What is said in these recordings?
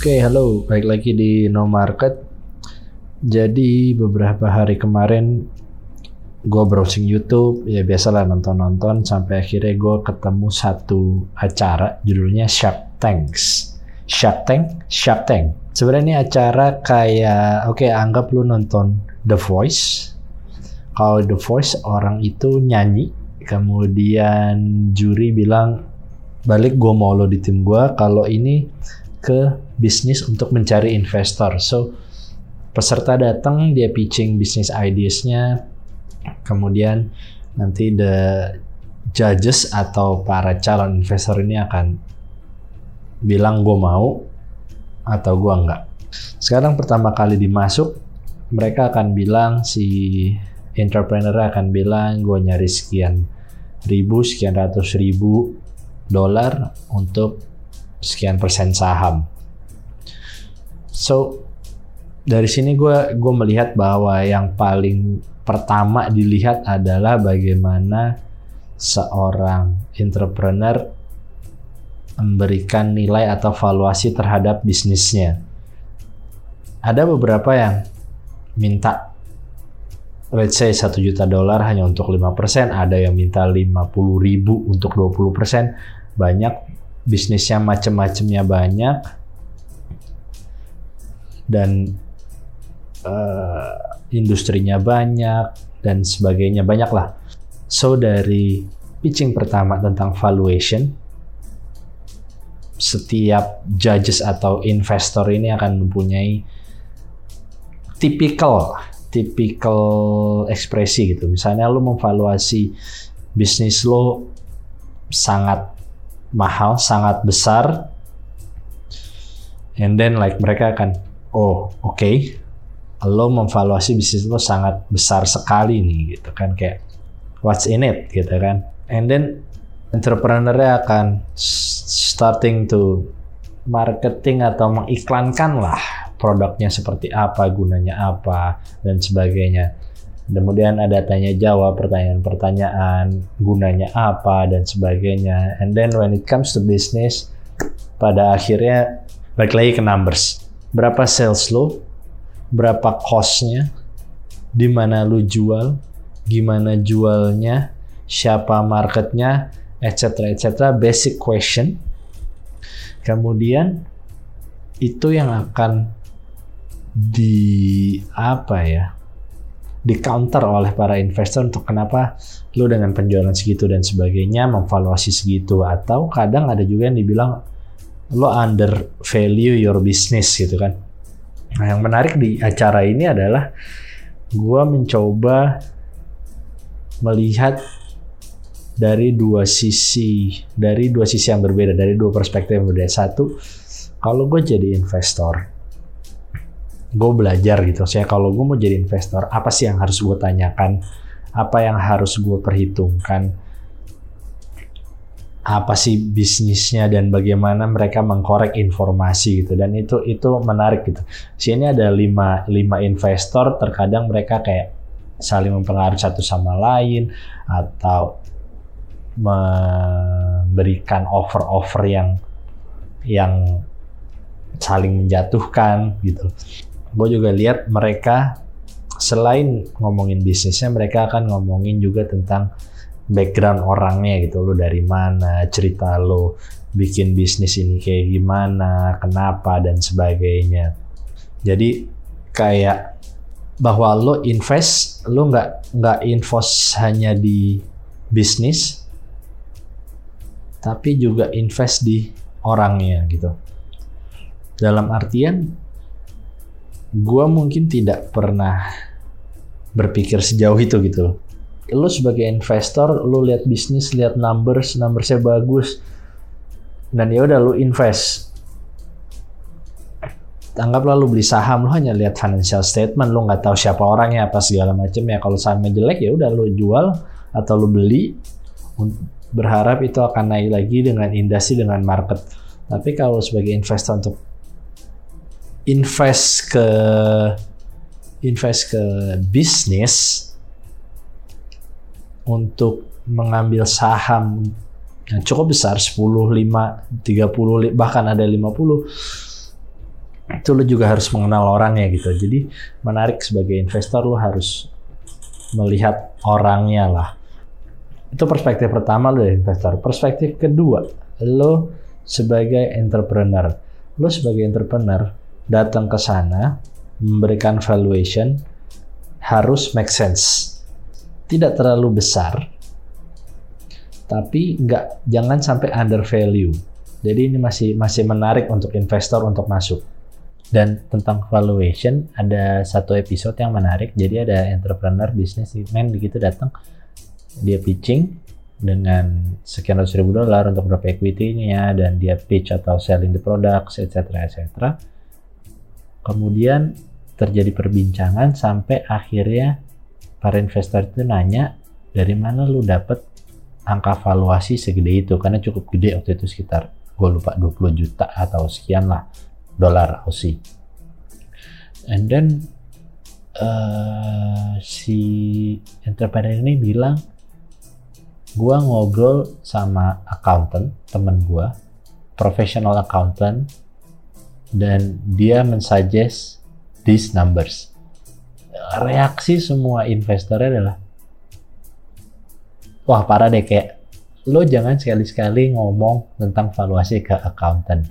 Oke, halo. Baik lagi di No Market. Jadi beberapa hari kemarin gue browsing YouTube, ya biasalah nonton-nonton sampai akhirnya gue ketemu satu acara judulnya Shark Tanks. Shark Tank, Shark Tank. Sebenarnya ini acara kayak, oke anggap lu nonton The Voice. Kalau The Voice orang itu nyanyi, kemudian juri bilang balik gue mau lo di tim gue. Kalau ini ke bisnis untuk mencari investor. So peserta datang dia pitching bisnis ideasnya, kemudian nanti the judges atau para calon investor ini akan bilang gue mau atau gue enggak. Sekarang pertama kali dimasuk, mereka akan bilang si entrepreneur akan bilang gue nyari sekian ribu, sekian ratus ribu dolar untuk sekian persen saham. So dari sini gue gue melihat bahwa yang paling pertama dilihat adalah bagaimana seorang entrepreneur memberikan nilai atau valuasi terhadap bisnisnya. Ada beberapa yang minta let's say 1 juta dolar hanya untuk 5%, ada yang minta 50 ribu untuk 20%, banyak bisnisnya macam-macamnya banyak dan uh, industrinya banyak dan sebagainya banyak lah. So dari pitching pertama tentang valuation, setiap judges atau investor ini akan mempunyai tipikal tipikal ekspresi gitu. Misalnya lo memvaluasi bisnis lo sangat mahal, sangat besar, and then like mereka akan, oh oke, okay, lo memvaluasi bisnis lo sangat besar sekali nih gitu kan. Kayak what's in it? gitu kan, and then entrepreneurnya akan starting to marketing atau mengiklankan lah produknya seperti apa, gunanya apa, dan sebagainya. Kemudian ada tanya jawab, pertanyaan-pertanyaan, gunanya apa, dan sebagainya. And then when it comes to business, pada akhirnya balik lagi ke numbers. Berapa sales lo, berapa costnya, di mana lo jual, gimana jualnya, siapa marketnya, etc. etc. Basic question. Kemudian itu yang akan di apa ya di counter oleh para investor untuk kenapa lu dengan penjualan segitu dan sebagainya memvaluasi segitu atau kadang ada juga yang dibilang lo under value your business gitu kan. Nah yang menarik di acara ini adalah gue mencoba melihat dari dua sisi dari dua sisi yang berbeda dari dua perspektif yang berbeda satu kalau gue jadi investor gue belajar gitu. Saya kalau gue mau jadi investor, apa sih yang harus gue tanyakan? Apa yang harus gue perhitungkan? Apa sih bisnisnya dan bagaimana mereka mengkorek informasi gitu dan itu itu menarik gitu. Sini ada lima, lima investor terkadang mereka kayak saling mempengaruhi satu sama lain atau memberikan offer-offer yang yang saling menjatuhkan gitu gue juga lihat mereka selain ngomongin bisnisnya mereka akan ngomongin juga tentang background orangnya gitu. Lo dari mana cerita lo bikin bisnis ini kayak gimana kenapa dan sebagainya. Jadi kayak bahwa lo invest lo nggak nggak invest hanya di bisnis tapi juga invest di orangnya gitu. Dalam artian gue mungkin tidak pernah berpikir sejauh itu gitu. Lo sebagai investor, lo lihat bisnis, lihat numbers, numbersnya bagus, dan ya udah lo invest. Anggaplah lo beli saham, lo hanya lihat financial statement, lo nggak tahu siapa orangnya apa segala macam ya. Kalau sahamnya jelek ya udah lo jual atau lo beli, berharap itu akan naik lagi dengan industri dengan market. Tapi kalau sebagai investor untuk invest ke invest ke bisnis untuk mengambil saham yang cukup besar 10, 5, 30 bahkan ada 50 itu lo juga harus mengenal orangnya gitu. Jadi menarik sebagai investor lo harus melihat orangnya lah. Itu perspektif pertama lo dari investor. Perspektif kedua, lo sebagai entrepreneur. Lo sebagai entrepreneur datang ke sana memberikan valuation harus make sense. Tidak terlalu besar, tapi nggak jangan sampai under value. Jadi ini masih masih menarik untuk investor untuk masuk. Dan tentang valuation ada satu episode yang menarik. Jadi ada entrepreneur businessman begitu datang dia pitching dengan sekian ratus ribu dolar untuk berapa equity-nya dan dia pitch atau selling the products etc etc. Kemudian terjadi perbincangan sampai akhirnya para investor itu nanya dari mana lu dapat angka valuasi segede itu? Karena cukup gede waktu itu sekitar gue lupa 20 juta atau sekian lah dolar Aussie and then uh, si entrepreneur ini bilang gue ngobrol sama accountant temen gue professional accountant dan dia mensuggest these numbers. Reaksi semua investor adalah, wah parah deh kayak lo jangan sekali-sekali ngomong tentang valuasi ke accountant.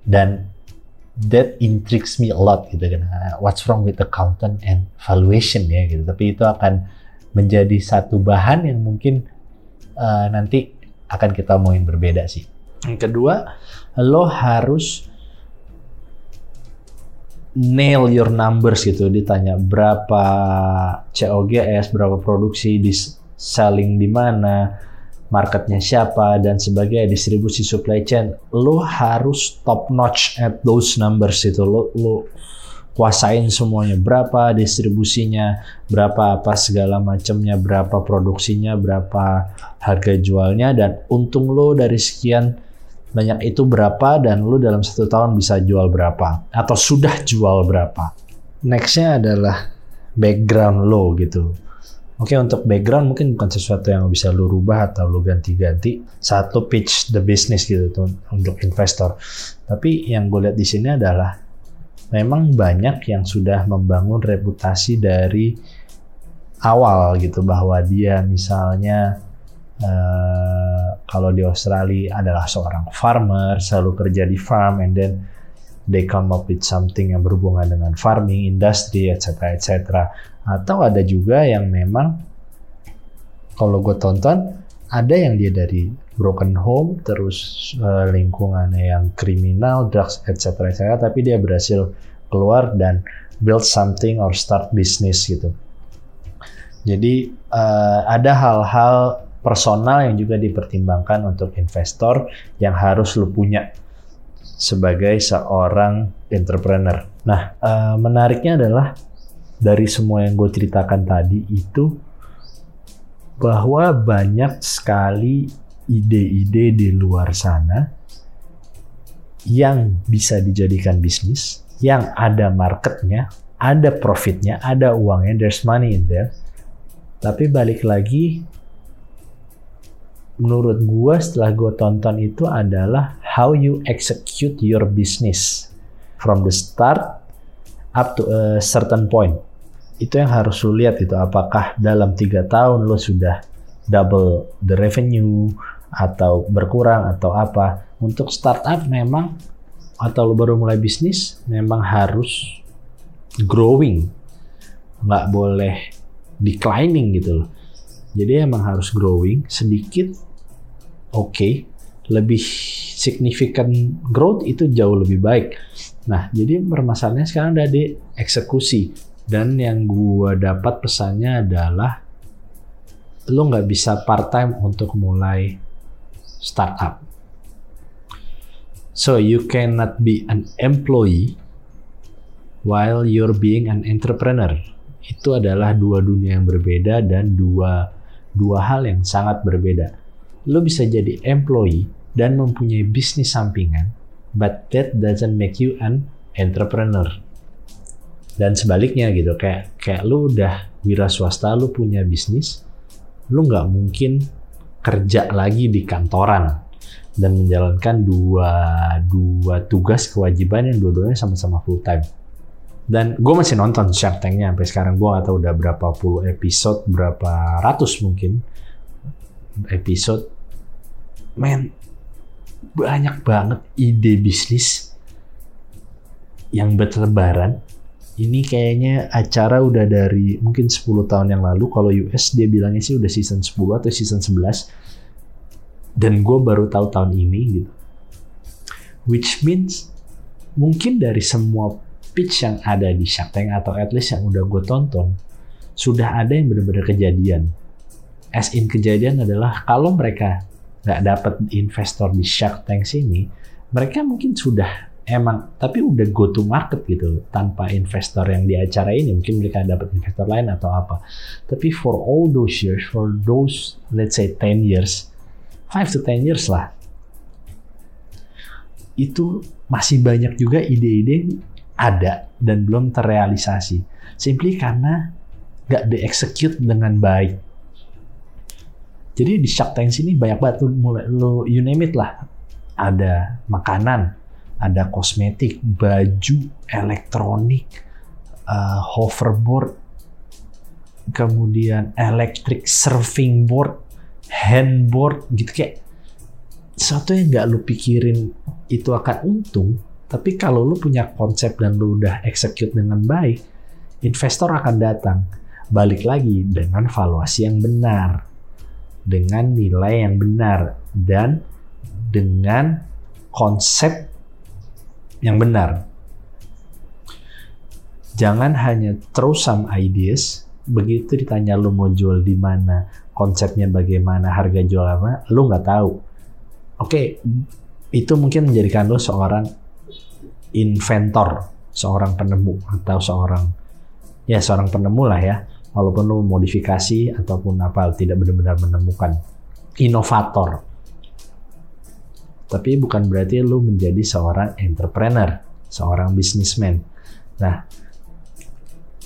Dan that intrigues me a lot gitu kan. What's wrong with accountant and valuation ya gitu. Tapi itu akan menjadi satu bahan yang mungkin uh, nanti akan kita omongin berbeda sih. Yang kedua, lo harus nail your numbers gitu. Ditanya berapa COGS berapa produksi di selling di mana marketnya siapa dan sebagai distribusi supply chain. Lo harus top notch at those numbers itu lo lo kuasain semuanya. Berapa distribusinya berapa apa segala macamnya berapa produksinya berapa harga jualnya dan untung lo dari sekian banyak itu berapa dan lu dalam satu tahun bisa jual berapa atau sudah jual berapa. Nextnya adalah background lo gitu. Oke untuk background mungkin bukan sesuatu yang bisa lu rubah atau lu ganti-ganti saat lu pitch the business gitu tuh, untuk investor. Tapi yang gue lihat di sini adalah memang banyak yang sudah membangun reputasi dari awal gitu bahwa dia misalnya uh, kalau di Australia adalah seorang farmer, selalu kerja di farm, and then they come up with something yang berhubungan dengan farming, industry, etc. etc. Atau ada juga yang memang kalau gue tonton ada yang dia dari broken home terus uh, lingkungannya yang kriminal, drugs, etc. etc. Tapi dia berhasil keluar dan build something or start business gitu. Jadi uh, ada hal-hal personal yang juga dipertimbangkan untuk investor yang harus lu punya sebagai seorang entrepreneur. Nah, uh, menariknya adalah dari semua yang gue ceritakan tadi itu bahwa banyak sekali ide-ide di luar sana yang bisa dijadikan bisnis, yang ada marketnya, ada profitnya, ada uangnya, there's money in there. Tapi balik lagi menurut gue setelah gue tonton itu adalah how you execute your business from the start up to a certain point. Itu yang harus lu lihat itu apakah dalam tiga tahun lo sudah double the revenue atau berkurang atau apa. Untuk startup memang atau lo baru mulai bisnis memang harus growing, nggak boleh declining gitu loh. Jadi emang harus growing sedikit oke, okay, lebih signifikan growth itu jauh lebih baik. Nah, jadi permasalahannya sekarang ada di eksekusi. Dan yang gue dapat pesannya adalah lo nggak bisa part time untuk mulai startup. So you cannot be an employee while you're being an entrepreneur. Itu adalah dua dunia yang berbeda dan dua dua hal yang sangat berbeda lo bisa jadi employee dan mempunyai bisnis sampingan, but that doesn't make you an entrepreneur. Dan sebaliknya gitu, kayak kayak lo udah wira swasta, lo punya bisnis, lo nggak mungkin kerja lagi di kantoran. dan menjalankan dua dua tugas kewajiban yang dua-duanya sama-sama full time. Dan gue masih nonton Shark Tank-nya sampai sekarang. Gue gak tahu udah berapa puluh episode, berapa ratus mungkin episode. Men, banyak banget ide bisnis yang berterbaran. Ini kayaknya acara udah dari mungkin 10 tahun yang lalu. Kalau US dia bilangnya sih udah season 10 atau season 11 dan gue baru tahu tahun ini gitu which means mungkin dari semua pitch yang ada di Shark Tank atau at least yang udah gue tonton sudah ada yang benar-benar kejadian as in kejadian adalah kalau mereka nggak dapat investor di Shark Tank sini mereka mungkin sudah emang tapi udah go to market gitu tanpa investor yang di acara ini mungkin mereka dapat investor lain atau apa tapi for all those years for those let's say 10 years 5 to 10 years lah. Itu masih banyak juga ide-ide ada dan belum terrealisasi. Simply karena gak di-execute dengan baik. Jadi di Shark Tank sini banyak banget lu mulai lu you name it lah. Ada makanan, ada kosmetik, baju, elektronik, uh, hoverboard, kemudian electric surfing board, handboard gitu kayak. Sesuatu yang nggak lu pikirin itu akan untung tapi kalau lu punya konsep dan lu udah execute dengan baik investor akan datang. Balik lagi dengan valuasi yang benar dengan nilai yang benar dan dengan konsep yang benar jangan hanya terus some ideas begitu ditanya lu mau jual di mana konsepnya bagaimana, harga jual apa, lu nggak tahu. Oke, itu mungkin menjadikan lu seorang inventor, seorang penemu atau seorang ya seorang penemu lah ya. Walaupun lu modifikasi ataupun apa tidak benar-benar menemukan inovator. Tapi bukan berarti lu menjadi seorang entrepreneur, seorang businessman. Nah,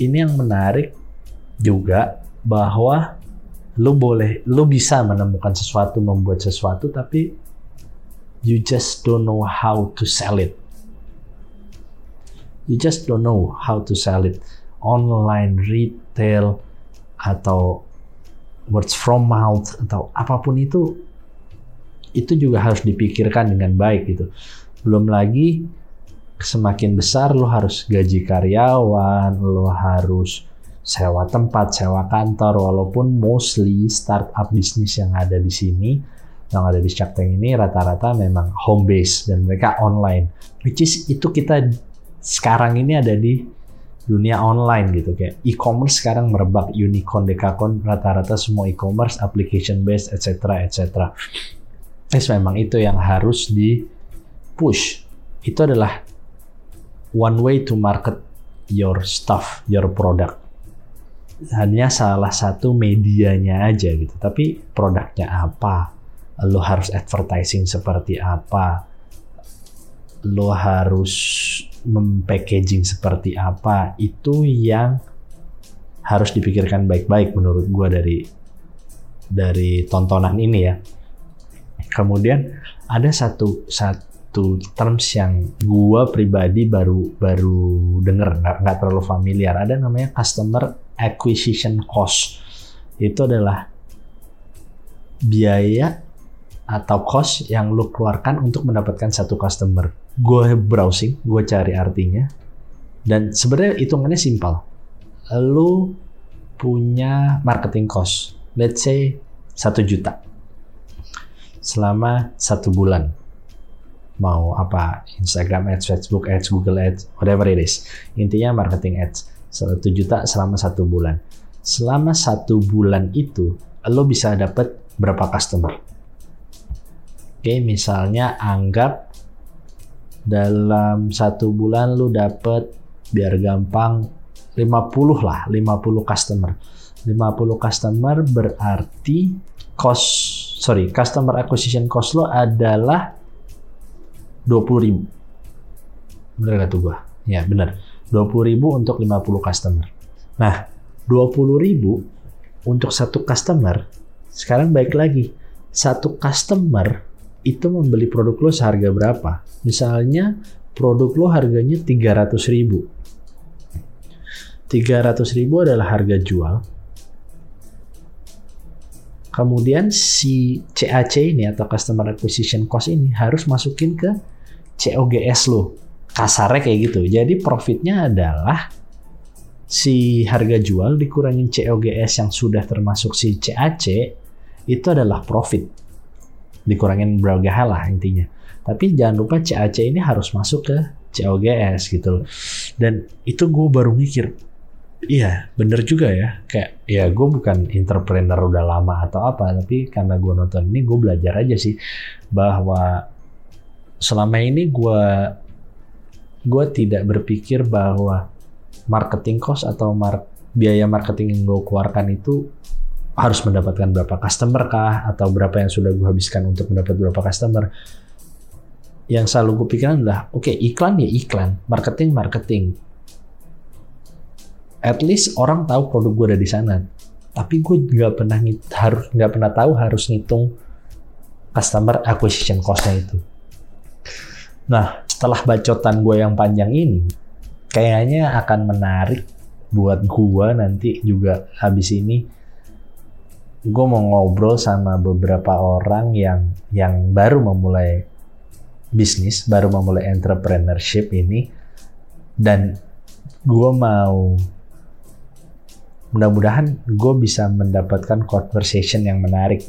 ini yang menarik juga bahwa lu boleh lu bisa menemukan sesuatu membuat sesuatu tapi you just don't know how to sell it you just don't know how to sell it online retail atau words from mouth atau apa pun itu itu juga harus dipikirkan dengan baik gitu belum lagi semakin besar lo harus gaji karyawan lo harus sewa tempat, sewa kantor, walaupun mostly startup bisnis yang ada di sini, yang ada di Tank ini rata-rata memang home base dan mereka online. Which is itu kita sekarang ini ada di dunia online gitu kayak e-commerce sekarang merebak unicorn dekakon rata-rata semua e-commerce application based etc etc Yes, memang itu yang harus di push itu adalah one way to market your stuff your product hanya salah satu medianya aja gitu. Tapi produknya apa? Lo harus advertising seperti apa? Lo harus mempackaging seperti apa? Itu yang harus dipikirkan baik-baik menurut gue dari dari tontonan ini ya. Kemudian ada satu satu terms yang gue pribadi baru baru denger nggak nggak terlalu familiar. Ada namanya customer acquisition cost. Itu adalah biaya atau cost yang lu keluarkan untuk mendapatkan satu customer. Gue browsing, gue cari artinya, dan sebenarnya hitungannya simpel. Lu punya marketing cost, let's say satu juta selama satu bulan. Mau apa? Instagram ads, Facebook ads, Google ads, whatever it is. Intinya marketing ads satu juta selama satu bulan. Selama satu bulan itu, lo bisa dapat berapa customer? Oke, misalnya anggap dalam satu bulan lo dapat biar gampang 50 lah, 50 customer. 50 customer berarti cost, sorry, customer acquisition cost lo adalah 20 ribu. Bener gak tuh gua? Ya, bener 20.000 untuk 50 customer. Nah, 20.000 untuk satu customer, sekarang baik lagi. Satu customer itu membeli produk lo seharga berapa. Misalnya produk lo harganya 300 ribu. 300 ribu adalah harga jual. Kemudian si CAC ini atau Customer Acquisition Cost ini harus masukin ke COGS lo. Kasarnya kayak gitu. Jadi profitnya adalah si harga jual dikurangin COGS yang sudah termasuk si CAC itu adalah profit. Dikurangin hal lah intinya. Tapi jangan lupa CAC ini harus masuk ke COGS gitu. Dan itu gue baru mikir, iya bener juga ya. Kayak ya gue bukan entrepreneur udah lama atau apa, tapi karena gue nonton ini gue belajar aja sih bahwa selama ini gue gue tidak berpikir bahwa marketing cost atau mar biaya marketing yang gue keluarkan itu harus mendapatkan berapa customer kah? Atau berapa yang sudah gue habiskan untuk mendapat berapa customer? Yang selalu gue pikirkan adalah oke okay, iklan ya iklan. Marketing marketing. At least orang tahu produk gue ada di sana. Tapi gue nggak pernah harus nggak pernah tahu harus ngitung customer acquisition costnya itu. Nah setelah bacotan gue yang panjang ini kayaknya akan menarik buat gua nanti juga habis ini gue mau ngobrol sama beberapa orang yang yang baru memulai bisnis, baru memulai entrepreneurship ini. Dan gue mau mudah-mudahan gue bisa mendapatkan conversation yang menarik.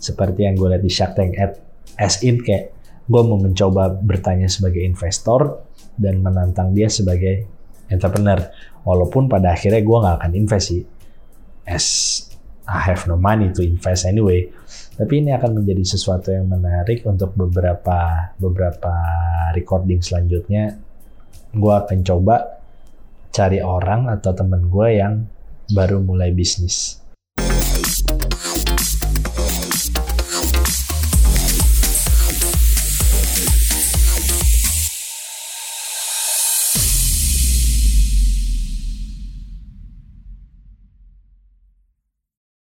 Seperti yang gue lihat di Shark Tank at as in kayak gue mau mencoba bertanya sebagai investor dan menantang dia sebagai entrepreneur. Walaupun pada akhirnya gue nggak akan invest sih, as I have no money to invest anyway. Tapi ini akan menjadi sesuatu yang menarik untuk beberapa beberapa recording selanjutnya. Gue akan coba cari orang atau temen gue yang baru mulai bisnis